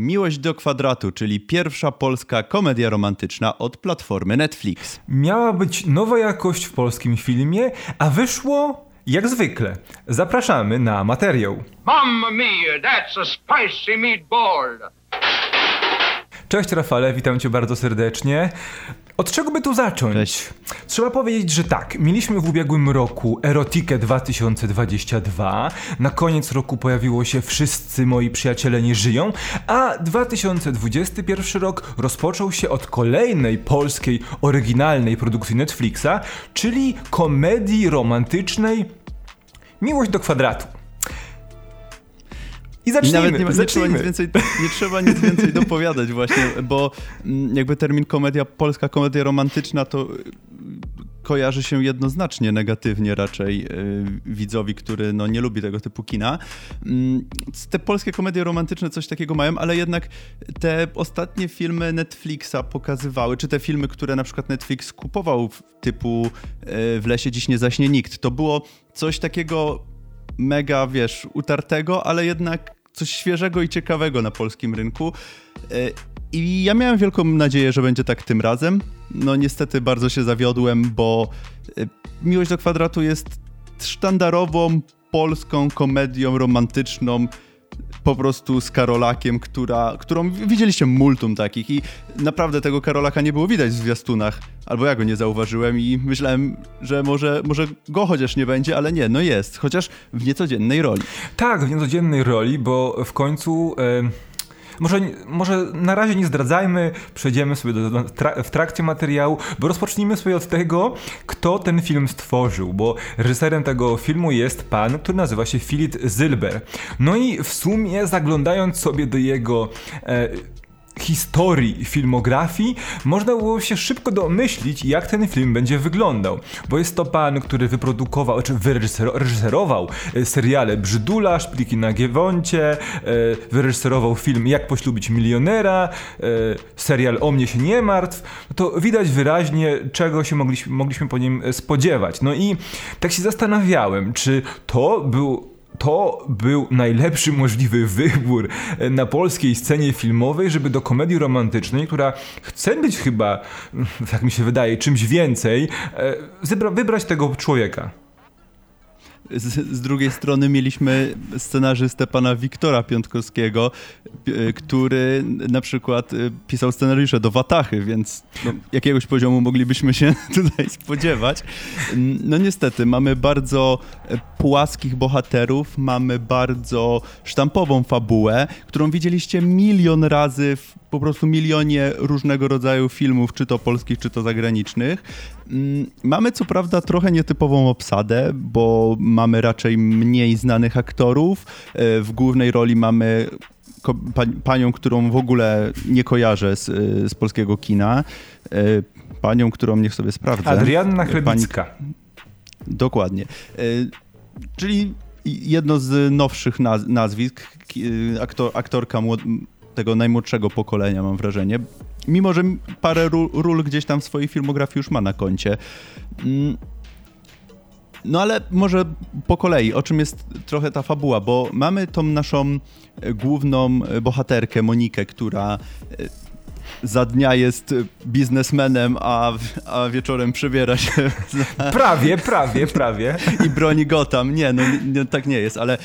Miłość do kwadratu, czyli pierwsza polska komedia romantyczna od platformy Netflix. Miała być nowa jakość w polskim filmie, a wyszło jak zwykle. Zapraszamy na materiał. Mamma mia, that's a spicy meatball! Cześć Rafale, witam cię bardzo serdecznie. Od czego by tu zacząć? Cześć. Trzeba powiedzieć, że tak, mieliśmy w ubiegłym roku Erotikę 2022, na koniec roku pojawiło się Wszyscy moi przyjaciele nie żyją, a 2021 rok rozpoczął się od kolejnej polskiej, oryginalnej produkcji Netflixa, czyli komedii romantycznej Miłość do kwadratu. I zacznijmy, I nawet nie, nie, trzeba nic więcej, nie trzeba nic więcej dopowiadać właśnie, bo mm, jakby termin komedia, polska komedia romantyczna to y, kojarzy się jednoznacznie negatywnie raczej yy, widzowi, który no, nie lubi tego typu kina. Yy, te polskie komedie romantyczne coś takiego mają, ale jednak te ostatnie filmy Netflixa pokazywały, czy te filmy, które na przykład Netflix kupował typu yy, W lesie dziś nie zaśnie nikt, to było coś takiego mega, wiesz, utartego, ale jednak coś świeżego i ciekawego na polskim rynku. E, I ja miałem wielką nadzieję, że będzie tak tym razem. No niestety bardzo się zawiodłem, bo e, Miłość do kwadratu jest sztandarową polską komedią romantyczną po prostu z Karolakiem, która, którą widzieliście multum takich i naprawdę tego Karolaka nie było widać w zwiastunach, albo ja go nie zauważyłem i myślałem, że może, może go chociaż nie będzie, ale nie, no jest, chociaż w niecodziennej roli. Tak, w niecodziennej roli, bo w końcu... Yy może, może na razie nie zdradzajmy, przejdziemy sobie do, do, w trakcie materiału, bo rozpocznijmy sobie od tego, kto ten film stworzył, bo reżyserem tego filmu jest pan, który nazywa się Philip Zylber. No i w sumie zaglądając sobie do jego e, historii filmografii, można było się szybko domyślić, jak ten film będzie wyglądał. Bo jest to pan, który wyprodukował, czy wyreżyserował e, seriale Brzydula, Szpliki na Giewoncie, e, wyreżyserował film Jak poślubić milionera, e, serial O mnie się nie martw. To widać wyraźnie, czego się mogliśmy, mogliśmy po nim spodziewać. No i tak się zastanawiałem, czy to był to był najlepszy możliwy wybór na polskiej scenie filmowej, żeby do komedii romantycznej, która chce być chyba, tak mi się wydaje, czymś więcej, e, wybrać tego człowieka z, z, drugiej strony mieliśmy scenarzystę pana Wiktora Piątkowskiego, który na przykład y, pisał scenariusze do Watachy, więc no, jakiegoś poziomu moglibyśmy się tutaj spodziewać. No niestety, mamy bardzo płaskich bohaterów, mamy bardzo sztampową fabułę, którą widzieliście milion razy w po prostu milionie różnego rodzaju filmów, czy to polskich, czy to zagranicznych. Mm, mamy co prawda trochę nietypową obsadę, bo mamy raczej mniej znanych aktorów. E, w głównej roli mamy panią, którą w ogóle nie kojarzę z, z polskiego kina. E, panią, którą niech sobie sprawdzę. Adrianna Chlebicka. Pani... Dokładnie. E, czyli jedno z nowszych naz nazwisk. Aktor, aktorka młod tego najmłodszego pokolenia, mam wrażenie. Mimo, że parę ról, ról gdzieś tam w swojej filmografii już ma na koncie. Mm. No ale może po kolei, o czym jest trochę ta fabuła, bo mamy tą naszą główną bohaterkę, Monikę, która za dnia jest biznesmenem, a, a wieczorem przebiera się. Za... Prawie, prawie, prawie. I broni Gotham. Nie, no nie, tak nie jest, ale e,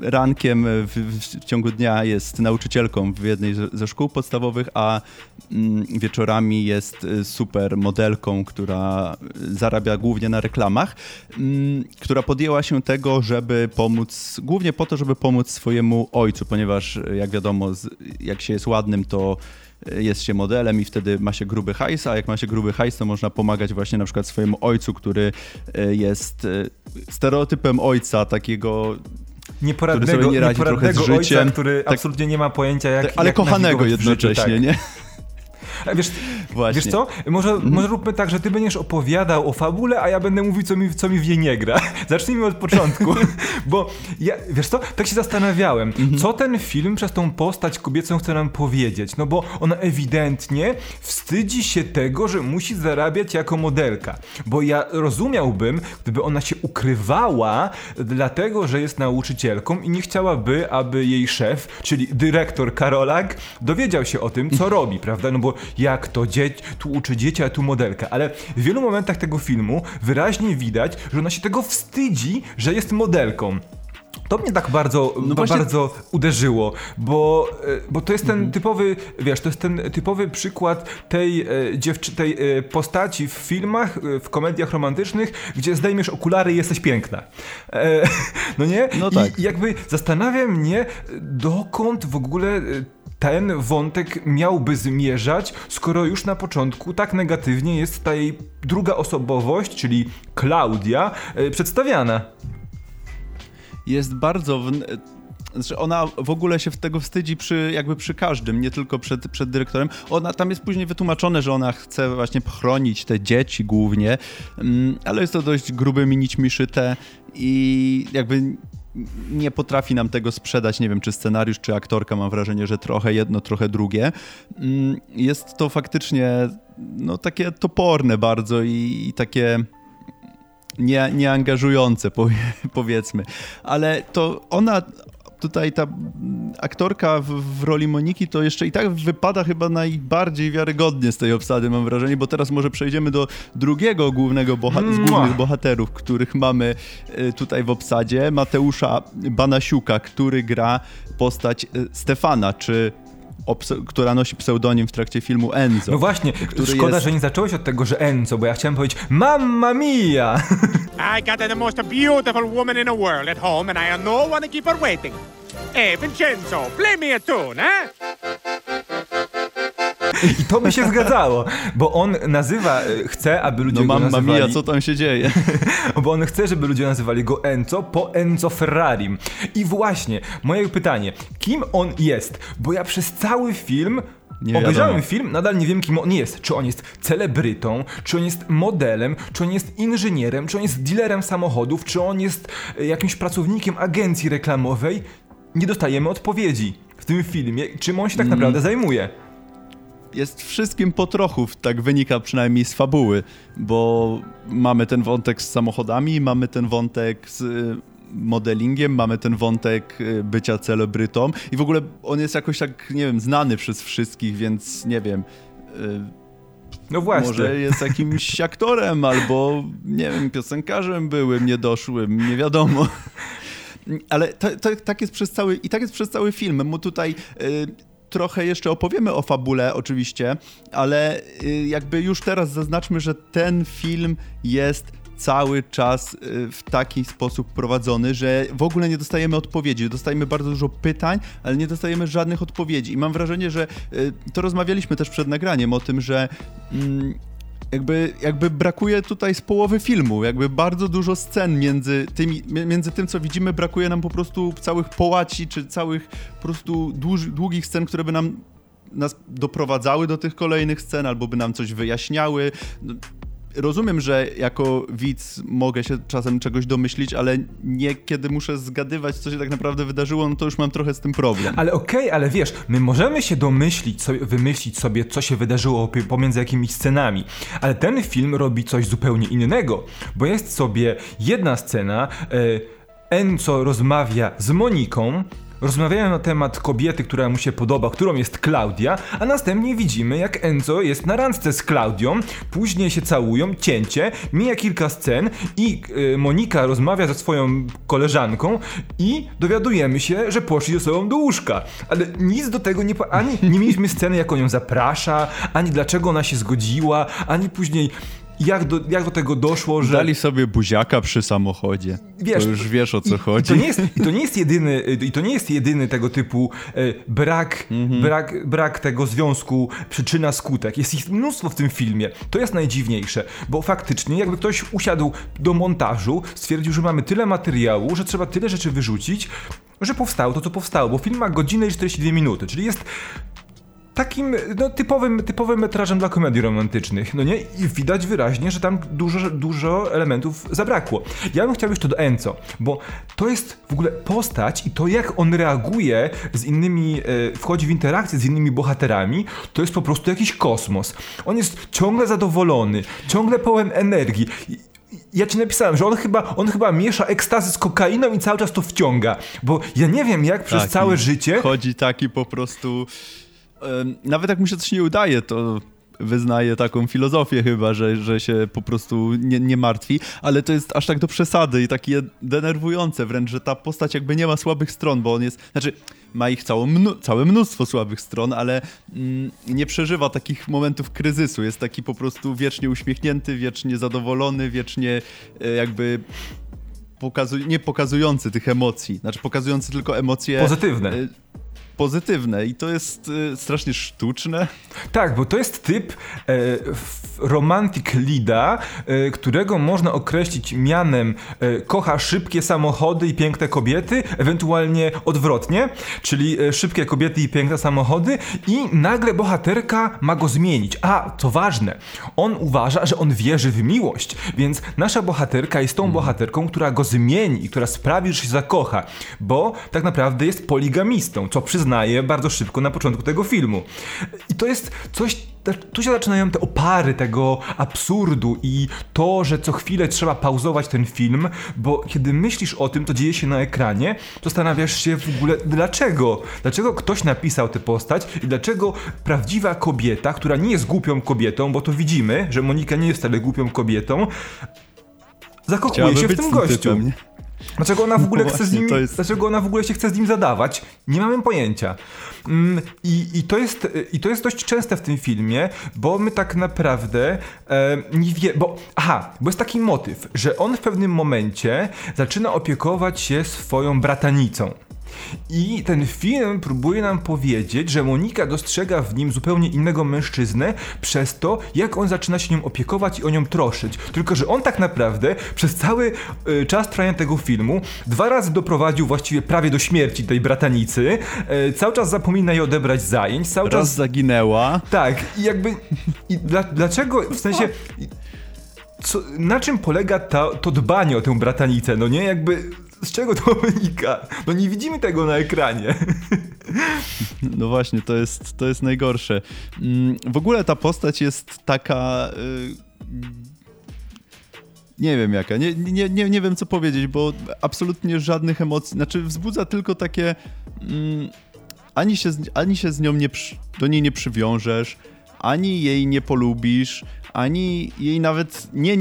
rankiem w, w, ciągu dnia jest nauczycielką w jednej ze szkół podstawowych, a mm, wieczorami jest e, super modelką, która zarabia głównie na reklamach, mm, która podjęła się tego, żeby pomóc, głównie po to, żeby pomóc swojemu ojcu, ponieważ jak wiadomo, jak się jest ładnym, to jest się modelem i wtedy ma się gruby hajs, a jak ma się gruby hajs, to można pomagać właśnie na przykład swojemu ojcu, który e, jest e, stereotypem ojca takiego nieporadnego, który sobie nie radzi trochę z życiem. Ojca, który tak, absolutnie nie ma pojęcia jak... Ale jak kochanego jednocześnie, życiu, tak. nie? Wiesz, Właśnie. wiesz co? Może, mhm. może róbmy tak, że ty będziesz opowiadał o fabule, a ja będę mówił, co mi, co mi w niej nie gra. Zacznijmy od początku. Bo ja, wiesz co? Tak się zastanawiałem, mhm. co ten film przez tą postać kobiecą chce nam powiedzieć. No bo ona ewidentnie wstydzi się tego, że musi zarabiać jako modelka. Bo ja rozumiałbym, gdyby ona się ukrywała, dlatego, że jest nauczycielką i nie chciałaby, aby jej szef, czyli dyrektor Karolak, dowiedział się o tym, co robi, prawda? No bo jak to, dzie tu uczy dzieci, a tu modelka. Ale w wielu momentach tego filmu wyraźnie widać, że ona się tego wstydzi, że jest modelką. To mnie tak bardzo, no właśnie... bardzo uderzyło, bo, e, bo to jest ten mhm. typowy, wiesz, to jest ten typowy przykład tej, e, dziewczy, tej e, postaci w filmach, w komediach romantycznych, gdzie zdejmiesz okulary i jesteś piękna. no nie? No tak. I jakby zastanawia mnie, dokąd w ogóle ten wątek miałby zmierzać, skoro już na początku tak negatywnie jest ta jej druga osobowość, czyli Klaudia, przedstawiana jest bardzo. W... Znaczy ona w ogóle się tego wstydzi przy, jakby przy każdym, nie tylko przed, przed dyrektorem. Ona tam jest później wytłumaczone, że ona chce właśnie chronić te dzieci głównie, mm, ale jest to dość grubymi nićmi szyte i jakby nie potrafi nam tego sprzedać. Nie wiem, czy scenariusz, czy aktorka, mam wrażenie, że trochę jedno, trochę drugie. Mm, jest to faktycznie no, takie toporne bardzo i, i takie nie, nieangażujące, powie, powiedzmy. Ale to ona, tutaj ta aktorka w, w, roli Moniki to jeszcze i tak wypada chyba najbardziej wiarygodnie z tej obsady, mam wrażenie, bo teraz może przejdziemy do drugiego głównego boha- z głównych bohaterów, których mamy y, tutaj w obsadzie, Mateusza Banasiuka, który gra postać y, Stefana, czy która nosi pseudonim w trakcie filmu Enzo. No właśnie, szkoda, jest... że nie zacząłeś od tego, że Enzo, bo ja chciałem powiedzieć Mamma mia! I got the most beautiful woman in the world at home and I have no one to keep her waiting. Hey, Vincenzo, play me a tune, eh? I to by się zgadzało, bo on nazywa, e, chce, aby ludzie no, go nazywali... No mia, co tam się dzieje? bo on chce, żeby ludzie nazywali go Enzo po Enzo Ferrari. I właśnie, moje pytanie, kim on jest? Bo ja przez cały film nie Obejrzałem film, nadal nie wiem kim on jest. Czy on jest celebrytą, czy on jest modelem, czy on jest inżynierem, czy on jest dealerem samochodów, czy on jest e, jakimś pracownikiem agencji reklamowej. Nie dostajemy odpowiedzi w tym filmie, czym on się tak mm. naprawdę zajmuje jest wszystkim po trochu, tak wynika przynajmniej z fabuły, bo mamy ten wątek z samochodami, mamy ten wątek z y, modelingiem, mamy ten wątek y, bycia celebrytą i w ogóle on jest jakoś tak, nie wiem, znany przez wszystkich, więc nie wiem... Y, no właśnie. Może jest jakimś aktorem albo, nie wiem, piosenkarzem byłym, niedoszłym, nie wiadomo. Ale to, to, tak jest przez cały, i tak jest przez cały film. Mu tutaj trochę jeszcze opowiemy o fabule oczywiście, ale y, jakby już teraz zaznaczmy, że ten film jest cały czas y, w taki sposób prowadzony, że w ogóle nie dostajemy odpowiedzi. Dostajemy bardzo dużo pytań, ale nie dostajemy żadnych odpowiedzi. I mam wrażenie, że y, to rozmawialiśmy też przed nagraniem o tym, że mm, jakby, jakby brakuje tutaj z połowy filmu, jakby bardzo dużo scen między, tymi, między tym, co widzimy, brakuje nam po prostu całych połaci, czy całych po prostu dłuż, długich scen, które by nam nas doprowadzały do tych kolejnych scen, albo by nam coś wyjaśniały. Rozumiem, że jako widz mogę się czasem czegoś domyślić, ale nie kiedy muszę zgadywać, co się tak naprawdę wydarzyło, no to już mam trochę z tym problem. Ale okej, okay, ale wiesz, my możemy się domyślić, sobie, wymyślić sobie, co się wydarzyło pomiędzy jakimiś scenami, ale ten film robi coś zupełnie innego, bo jest sobie jedna scena, e, Enzo rozmawia z Moniką, Rozmawiają na temat kobiety, która mu się podoba, którą jest Klaudia, a następnie widzimy, jak Enzo jest na randce z Klaudią, później się całują, cięcie, mija kilka scen i yy, Monika rozmawia ze swoją koleżanką i dowiadujemy się, że poszli ze sobą do łóżka. Ale nic do tego nie... Ani nie mieliśmy sceny, jak on ją zaprasza, ani dlaczego ona się zgodziła, ani później jak do, jak do tego doszło, że... Dali sobie buziaka przy samochodzie. Wiesz, to już wiesz o co i, chodzi. I to, nie jest, I to nie jest jedyny, i to nie jest jedyny tego typu e, brak, mhm. brak, brak tego związku przyczyna-skutek. Jest ich mnóstwo w tym filmie. To jest najdziwniejsze, bo faktycznie jakby ktoś usiadł do montażu, stwierdził, że mamy tyle materiału, że trzeba tyle rzeczy wyrzucić, że powstało to, co powstało, bo film ma godzinę i 42 minuty, czyli jest takim no, typowym, typowym metrażem dla komedii romantycznych, no nie? I widać wyraźnie, że tam dużo, dużo elementów zabrakło. Ja bym chciał jeszcze do Enzo, bo to jest w ogóle postać i to jak on reaguje z innymi, e, wchodzi w interakcję z innymi bohaterami, to jest po prostu jakiś kosmos. On jest ciągle zadowolony, ciągle pełen energii ja ci napisałem, że on chyba, on chyba miesza ekstazy z kokainą i cały czas to wciąga. Bo ja nie wiem, jak przez całe życie. Chodzi taki po prostu. Nawet jak mu się coś nie udaje, to wyznaje taką filozofię chyba, że, że się po prostu nie, nie martwi, ale to jest aż tak do przesady i takie denerwujące wręcz, że ta postać jakby nie ma słabych stron, bo on jest, znaczy ma ich całe, mnó całe mnóstwo słabych stron, ale mm, nie przeżywa takich momentów kryzysu, jest taki po prostu wiecznie uśmiechnięty, wiecznie zadowolony, wiecznie e, jakby pokazuj, nie pokazujący tych emocji, znaczy pokazujący tylko emocje pozytywne. E, pozytywne i to jest y, strasznie sztuczne. Tak, bo to jest typ e, romantic leada, e, którego można określić mianem e, kocha szybkie samochody i piękne kobiety, ewentualnie odwrotnie, czyli szybkie kobiety i piękne samochody i nagle bohaterka ma go zmienić. A, co ważne, on uważa, że on wierzy w miłość, więc nasza bohaterka jest tą hmm. bohaterką, która go zmieni i która sprawi, że się zakocha, bo tak naprawdę jest poligamistą, co przyzna przyznaje bardzo szybko na początku tego filmu. I to jest coś, tu się zaczynają te opary tego absurdu i to, że co chwilę trzeba pauzować ten film, bo kiedy myślisz o tym, to dzieje się na ekranie, zastanawiasz się w ogóle dlaczego? Dlaczego ktoś napisał tę postać i dlaczego prawdziwa kobieta, która nie jest głupią kobietą, bo to widzimy, że Monika nie jest wcale głupią kobietą, zakochuje się w tym gościu. Typem, Dlaczego ona w ogóle no chce z nim, jest... dlaczego ona w ogóle się chce z nim zadawać? Nie mamy pojęcia. Mm, i, i, to jest, I to jest dość częste w tym filmie, bo my tak naprawdę e, nie wie, bo aha, bo jest taki motyw, że on w pewnym momencie zaczyna opiekować się swoją bratanicą. I ten film próbuje nam powiedzieć, że Monika dostrzega w nim zupełnie innego mężczyznę przez to, jak on zaczyna się nią opiekować i o nią troszyć. Tylko, że on tak naprawdę przez cały y, czas trwania tego filmu dwa razy doprowadził właściwie prawie do śmierci tej bratanicy, y, cały czas zapomina jej odebrać zajęć, cały Raz czas... zaginęła. Tak, i jakby... I dla, dlaczego, w sensie... Co, na czym polega ta, to dbanie o tę bratanicę, no nie? Jakby z czego to wynika? No nie widzimy tego na ekranie. No właśnie, to jest, to jest najgorsze. Mm, w ogóle ta postać jest taka... Y, nie wiem jaka, nie, nie, nie, nie wiem co powiedzieć, bo absolutnie żadnych emocji, znaczy wzbudza tylko takie... Mm, ani się, ani się z nią nie, do niej nie przywiążesz, ani jej nie polubisz, ani jej nawet nie,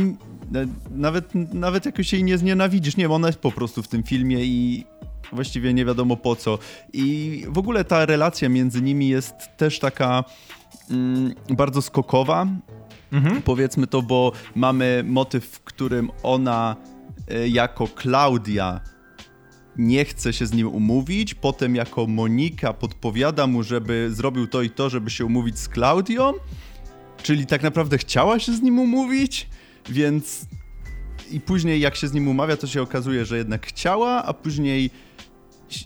nawet, nawet jakoś jej nie znienawidzisz. Nie, ona jest po prostu w tym filmie i właściwie nie wiadomo po co. I w ogóle ta relacja między nimi jest też taka mm, bardzo skokowa. Mhm. Powiedzmy to, bo mamy motyw, w którym ona y, jako Klaudia nie chce się z nim umówić, potem jako Monika podpowiada mu, żeby zrobił to i to, żeby się umówić z Klaudią, czyli tak naprawdę chciała się z nim umówić, więc i później jak się z nim umawia, to się okazuje, że jednak chciała, a później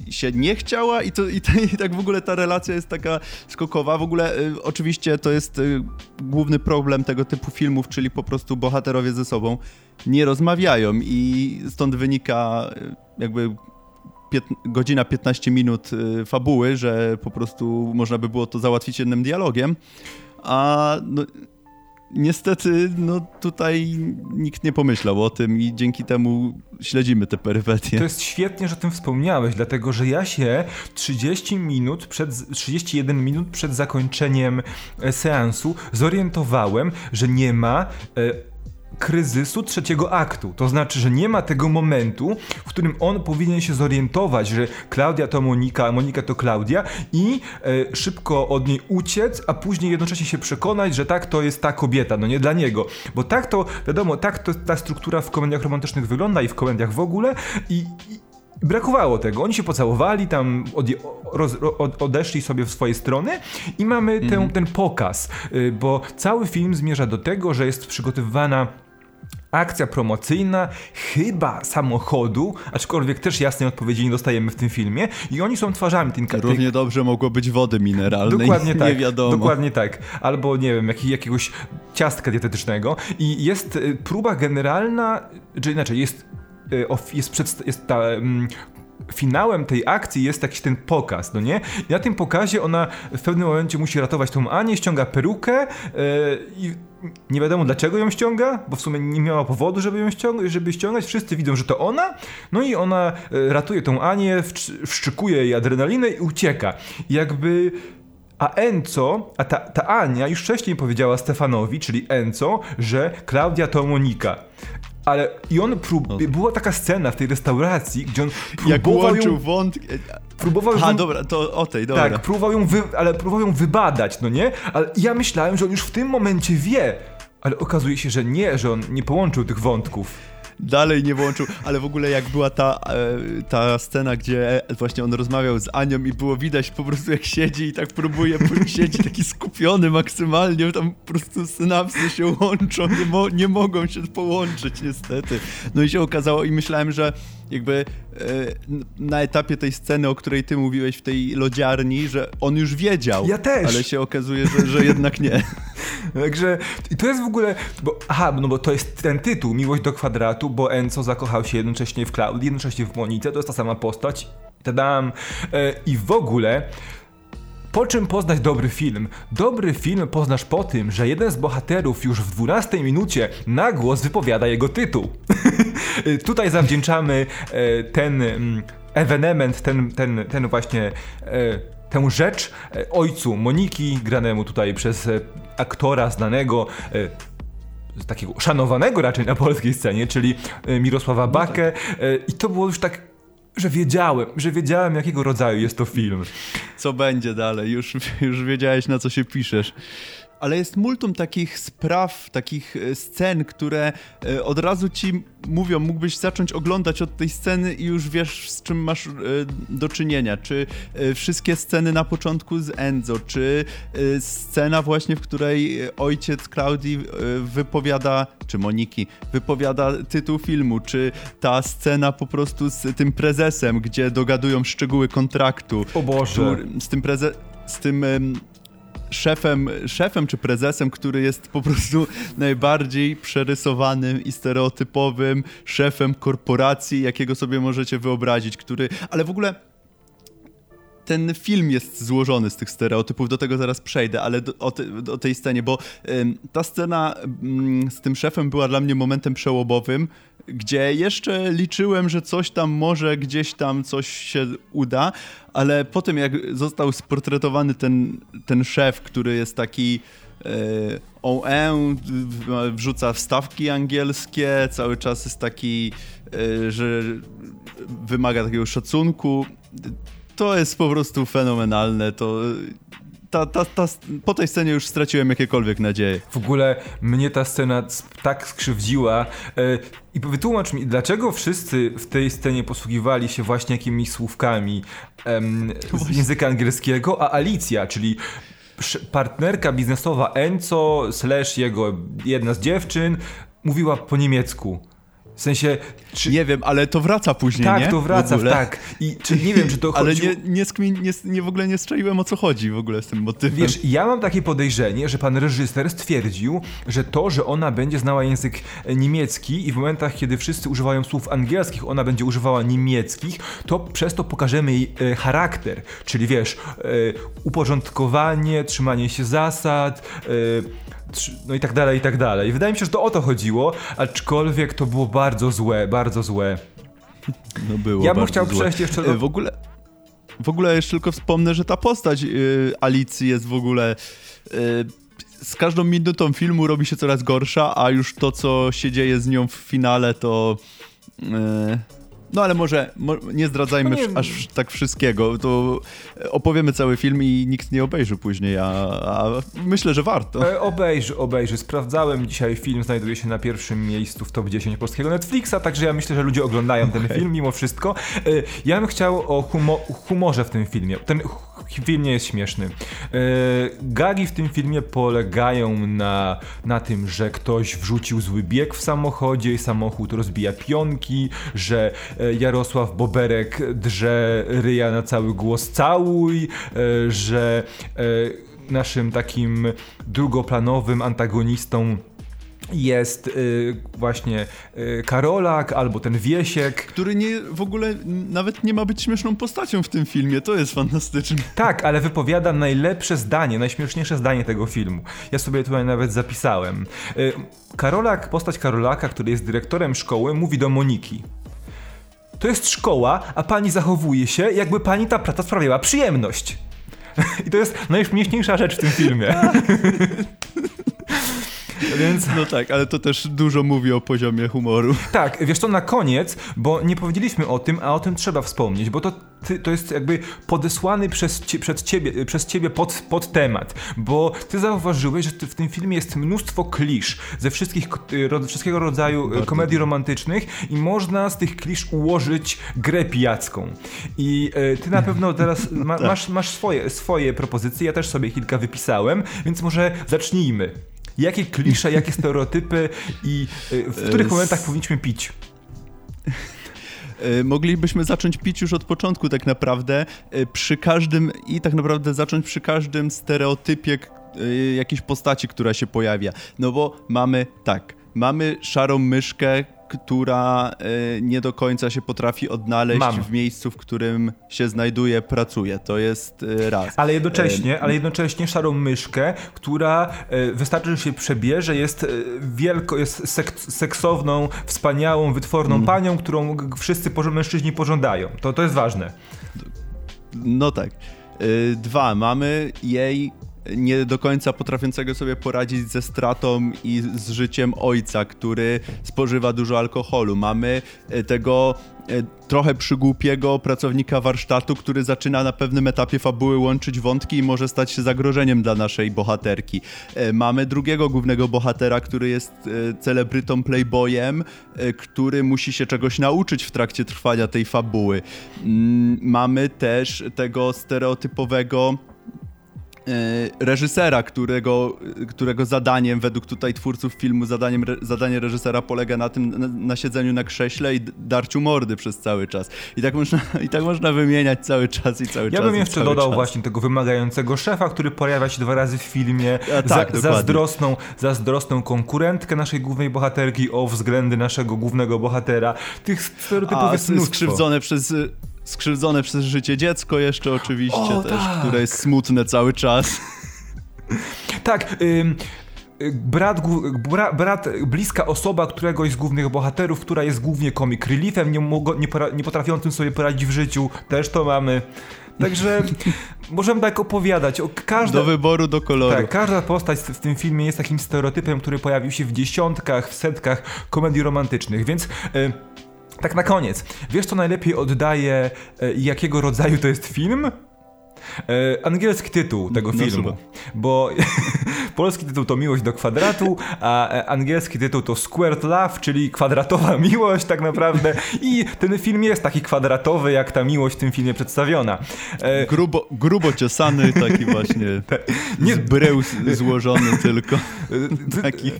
się nie chciała i, to, i, i tak w ogóle ta relacja jest taka skokowa. W ogóle y, oczywiście to jest y, główny problem tego typu filmów, czyli po prostu bohaterowie ze sobą nie rozmawiają i stąd wynika y, jakby pięt, godzina 15 minut y, fabuły, że po prostu można by było to załatwić jednym dialogiem. A no, niestety, no tutaj nikt nie pomyślał o tym i dzięki temu śledzimy te perypetie. To jest świetnie, że o tym wspomniałeś, dlatego że ja się 30 minut przed, 31 minut przed zakończeniem e, seansu zorientowałem, że nie ma e, kryzysu trzeciego aktu. To znaczy, że nie ma tego momentu, w którym on powinien się zorientować, że Klaudia to Monika, a Monika to Klaudia i e, szybko od niej uciec, a później jednocześnie się przekonać, że tak to jest ta kobieta, no nie dla niego. Bo tak to, wiadomo, tak to ta struktura w komediach romantycznych wygląda i w komediach w ogóle i, i brakowało tego. Oni się pocałowali, tam roz, od, odeszli sobie w swoje strony i mamy mm. ten pokaz, y, bo cały film zmierza do tego, że jest przygotowywana akcja promocyjna, chyba samochodu, aczkolwiek też jasnej odpowiedzi nie dostajemy w tym filmie i oni są twarzami tej... Równie dobrze mogło być wody mineralnej, dokładnie tak, nie wiadomo. Dokładnie tak, albo nie wiem, jak, jakiegoś ciastka dietetycznego i jest y, próba generalna, czy inaczej, jest, jest, przed, jest ta mm, finałem tej akcji jest jakiś ten pokaz, no nie? I na tym pokazie ona w pewnym momencie musi ratować tą Anię, ściąga perukę yy, i nie wiadomo dlaczego ją ściąga, bo w sumie nie miała powodu, żeby ją ściągać, żeby ściągać. Wszyscy widzą, że to ona. No i ona e, ratuje tą Anię, wszczykuje jej adrenalinę i ucieka. jakby a Enco, a ta, ta Ania już wcześniej powiedziała Stefanowi, czyli Enco, że Klaudia to Monika. Ale i on prób... No. Była taka scena w tej restauracji, gdzie on próbował Jak ją... wątki... Próbował ją... dobra, to o tej, dobra. Tak, próbował ją, wy... ale próbował ją wybadać, no nie? Ale ja myślałem, że on już w tym momencie wie, ale okazuje się, że nie, że on nie połączył tych wątków dalej nie włączył, ale w ogóle jak była ta, e, ta scena, gdzie właśnie on rozmawiał z Anią i było widać po prostu jak siedzi i tak próbuje, siedzi taki skupiony maksymalnie, tam po prostu synapsy się łączą, nie, mo nie mogą się połączyć niestety. No i się okazało i myślałem, że jakby e, na etapie tej sceny, o której ty mówiłeś w tej lodziarni, że on już wiedział. Ja też. Ale się okazuje, że, że jednak nie. Także i to jest w ogóle, bo, aha, no bo to jest ten tytuł, Miłość do kwadratu, bo Enzo zakochał się jednocześnie w Cloud, jednocześnie w Monice, to jest ta sama postać. Tadam. E, I w ogóle po czym poznać dobry film? Dobry film poznasz po tym, że jeden z bohaterów już w 12 minucie na głos wypowiada jego tytuł. Tutaj zawdzięczamy e, ten mm, ewenement, ten, ten, ten właśnie e, tę rzecz ojcu Moniki, granemu tutaj przez aktora znanego takiego szanowanego raczej na polskiej scenie, czyli Mirosława no Bakę. Tak. I to było już tak że wiedziałem, że wiedziałem jakiego rodzaju jest to film. Co będzie dalej, już, już wiedziałeś na co się piszesz ale jest multum takich spraw, takich e, scen, które e, od razu ci mówią, mógłbyś zacząć oglądać od tej sceny i już wiesz, z czym masz e, do czynienia. Czy wszystkie sceny na początku z Enzo, czy scena właśnie, w której ojciec Klaudii wypowiada, czy Moniki, wypowiada tytuł filmu, czy ta scena po prostu z tym prezesem, gdzie dogadują szczegóły kontraktu. O Boże. z tym prezesem z tym szefem, szefem czy prezesem, który jest po prostu najbardziej przerysowanym i stereotypowym szefem korporacji, jakiego sobie możecie wyobrazić, który, ale w ogóle ten film jest złożony z tych stereotypów, do tego zaraz przejdę, ale do, o, te, tej scenie, bo ta scena z tym szefem była dla mnie momentem przełomowym, gdzie jeszcze liczyłem, że coś tam może gdzieś tam coś się uda, ale po tym jak został sportretowany ten, ten szef, który jest taki e, OE, wrzuca wstawki angielskie, cały czas jest taki, e, że wymaga takiego szacunku. To jest po prostu fenomenalne. To ta, ta, ta, po tej scenie już straciłem jakiekolwiek nadzieje. W ogóle mnie ta scena tak skrzywdziła. E, I wytłumacz mi, dlaczego wszyscy w tej scenie posługiwali się właśnie jakimiś słówkami z języka angielskiego, a Alicja, czyli partnerka biznesowa Enzo slash jego jedna z dziewczyn mówiła po niemiecku. W sensie. Czy... Nie wiem, ale to wraca później. Tak, nie? to wraca, tak. I czy nie wiem, czy to Ale nie, nie, nie, nie, w ogóle nie strzeliłem o co chodzi w ogóle z tym motywem. Wiesz, ja mam takie podejrzenie, że pan reżyser stwierdził, że to, że ona będzie znała język niemiecki i w momentach, kiedy wszyscy używają słów angielskich, ona będzie używała niemieckich, to przez to pokażemy jej e, charakter. Czyli wiesz, e, uporządkowanie, trzymanie się zasad, e, no i tak dalej, i tak dalej. Wydaje mi się, że to o to chodziło, aczkolwiek to było bardzo złe, bardzo złe. No było Ja bym chciał złe. przejść jeszcze do... W ogóle, w ogóle jeszcze tylko wspomnę, że ta postać yy, Alicji jest w ogóle... Yy, z każdą minutą filmu robi się coraz gorsza, a już to, co się dzieje z nią w finale, to... Yy, no ale może nie zdradzajmy no nie... aż tak wszystkiego. To opowiemy cały film i nikt nie obejrzy później, a, a myślę, że warto. E, obejrzy, obejrzy. Sprawdzałem dzisiaj film, znajduje się na pierwszym miejscu w top 10 polskiego Netflixa, także ja myślę, że ludzie oglądają okay. ten film mimo wszystko. E, ja bym chciał o humo humorze w tym filmie. Ten film nie jest śmieszny. E, gagi w tym filmie polegają na, na tym, że ktoś wrzucił zły bieg w samochodzie i samochód rozbija pionki, że e, Jarosław Boberek drze ryja na cały głos całuj, e, że naszym takim drugoplanowym antagonistą jest y, właśnie y, Karolak albo ten Wiesiek. Który nie, w ogóle nawet nie ma być śmieszną postacią w tym filmie, to jest fantastyczne. Tak, ale wypowiada najlepsze zdanie, najśmieszniejsze zdanie tego filmu. Ja sobie tutaj nawet zapisałem. Y, Karolak, postać Karolaka, który jest dyrektorem szkoły, mówi do Moniki. To jest szkoła, a pani zachowuje się, jakby pani ta praca sprawiała przyjemność. I to jest najśmieszniejsza rzecz w tym filmie. Więc... No tak, ale to też dużo mówi o poziomie humoru. Tak, wiesz to na koniec, bo nie powiedzieliśmy o tym, a o tym trzeba wspomnieć, bo to, ty, to jest jakby podesłany przez, cie, przed ciebie, przez ciebie pod, pod temat, bo ty zauważyłeś, że w tym filmie jest mnóstwo klisz ze wszystkich, ro, wszystkiego rodzaju Bardzo komedii romantycznych i można z tych klisz ułożyć grę pijacką. I e, ty na pewno teraz ma, tak. masz, masz swoje, swoje propozycje, ja też sobie kilka wypisałem, więc może zacznijmy. Jakie klisze, jakie stereotypy i y, w których momentach powinniśmy pić? Y, moglibyśmy zacząć pić już od początku tak naprawdę, y, przy każdym i tak naprawdę zacząć przy każdym stereotypie jakiejś postaci, która się pojawia. No bo mamy tak, mamy szarą myszkę, która e, nie do końca się potrafi odnaleźć Mam. w miejscu, w którym się znajduje, pracuje. To jest e, raz. Ale jednocześnie, e, ale jednocześnie szarą myszkę, która wystarczy, że się przebierze, jest wielko, jest sek seksowną, wspaniałą, wytworną mm. panią, którą wszyscy mężczyźni pożądają. To, to jest ważne. No tak. Dwa, mamy jej nie do końca potrafiącego sobie poradzić ze stratą i z życiem ojca, który spożywa dużo alkoholu. Mamy e, tego e, trochę przygłupiego pracownika warsztatu, który zaczyna na pewnym etapie fabuły łączyć wątki i może stać się zagrożeniem dla naszej bohaterki. E, mamy drugiego głównego bohatera, który jest celebrytą playboyem, który musi się czegoś nauczyć w trakcie trwania tej fabuły. Mm, mamy też tego stereotypowego reżysera, którego, którego zadaniem, według tutaj twórców filmu, zadaniem, zadanie reżysera polega na tym, na, na, siedzeniu na krześle i darciu mordy przez cały czas. I tak można, i tak można wymieniać cały czas i cały ja czas. Ja bym jeszcze dodał czas. właśnie tego wymagającego szefa, który pojawia się dwa razy w filmie, A, tak, za, zazdrosną, zazdrosną konkurentkę naszej głównej bohaterki o względy naszego głównego bohatera. Tych stereotypów A, jest mnóstwo. skrzywdzone przez skrzywdzone przez życie dziecko jeszcze oczywiście o, też, tak. które jest smutne cały czas. Tak, ym, brat, bra, brat, bliska osoba któregoś z głównych bohaterów, która jest głównie comic reliefem, nie, nie, nie potrafiącym sobie poradzić w życiu, też to mamy. Także możemy tak opowiadać. O każda, do wyboru, do koloru. Tak, każda postać w tym filmie jest takim stereotypem, który pojawił się w dziesiątkach, w setkach komedii romantycznych, więc... Y tak na koniec, wiesz co najlepiej oddaje, e, jakiego rodzaju to jest film? E, angielski tytuł tego no, filmu, bo polski tytuł to Miłość do kwadratu, a e, angielski tytuł to Squared Love, czyli kwadratowa miłość tak naprawdę i ten film jest taki kwadratowy, jak ta miłość w tym filmie przedstawiona. E... Grubo, grubo ciosany, taki właśnie nie... z brył złożony tylko, takich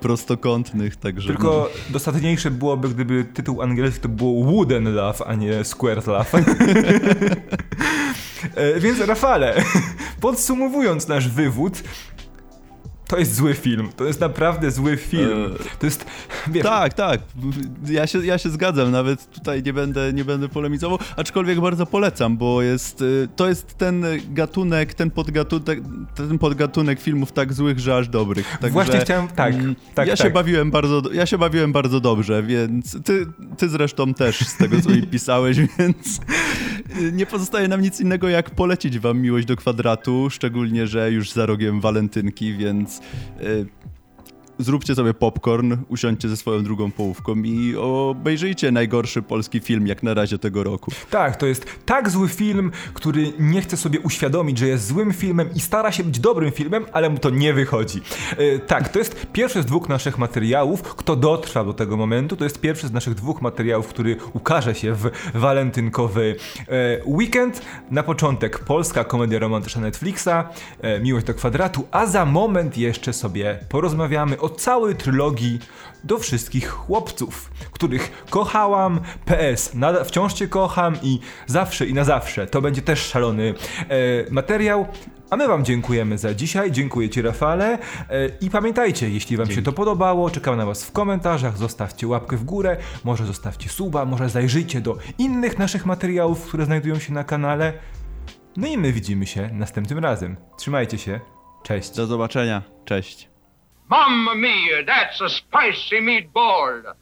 prostokątnych, także... Tylko no. dostatniejsze byłoby, gdyby tytuł angielski to było Wooden Love, a nie Squared Love. E, więc Rafale, podsumowując nasz wywód, to jest zły film. To jest naprawdę zły film. E, to jest. Wiesz, tak, tak. Ja się, ja się zgadzam. Nawet tutaj nie będę, nie będę polemizował, aczkolwiek bardzo polecam, bo jest, y, to jest ten gatunek, ten podgatunek, ten podgatunek filmów tak złych, że aż dobrych. Także, Właśnie chciałem. Tak, mm, tak. Ja, tak. Się bawiłem bardzo, ja się bawiłem bardzo dobrze, więc ty, ty zresztą też z tego, co mi pisałeś, więc nie pozostaje nam nic innego, jak polecić wam miłość do kwadratu, szczególnie, że już za rogiem walentynki, więc Y, zróbcie sobie popcorn, usiądźcie ze swoją drugą połówką i obejrzyjcie najgorszy polski film jak na razie tego roku. Tak, to jest tak zły film, który nie chce sobie uświadomić, że jest złym filmem i stara się być dobrym filmem, ale mu to nie wychodzi. E, tak, to jest pierwszy z dwóch naszych materiałów. Kto dotrwał do tego momentu, to jest pierwszy z naszych dwóch materiałów, który ukaże się w walentynkowy e, weekend. Na początek polska komedia romantyczna Netflixa, e, Miłość do kwadratu, a za moment jeszcze sobie porozmawiamy o całej trylogii do wszystkich chłopców, których kochałam, PS, wciąż cię kocham i zawsze i na zawsze. To będzie też szalony e, materiał. A my Wam dziękujemy za dzisiaj. Dziękuję Ci, Rafale. E, I pamiętajcie, jeśli Wam Dzięki. się to podobało, czekam na Was w komentarzach. Zostawcie łapkę w górę, może zostawcie suba, może zajrzyjcie do innych naszych materiałów, które znajdują się na kanale. No i my widzimy się następnym razem. Trzymajcie się. Cześć. Do zobaczenia. Cześć. Mamma mia, that's a spicy meatball!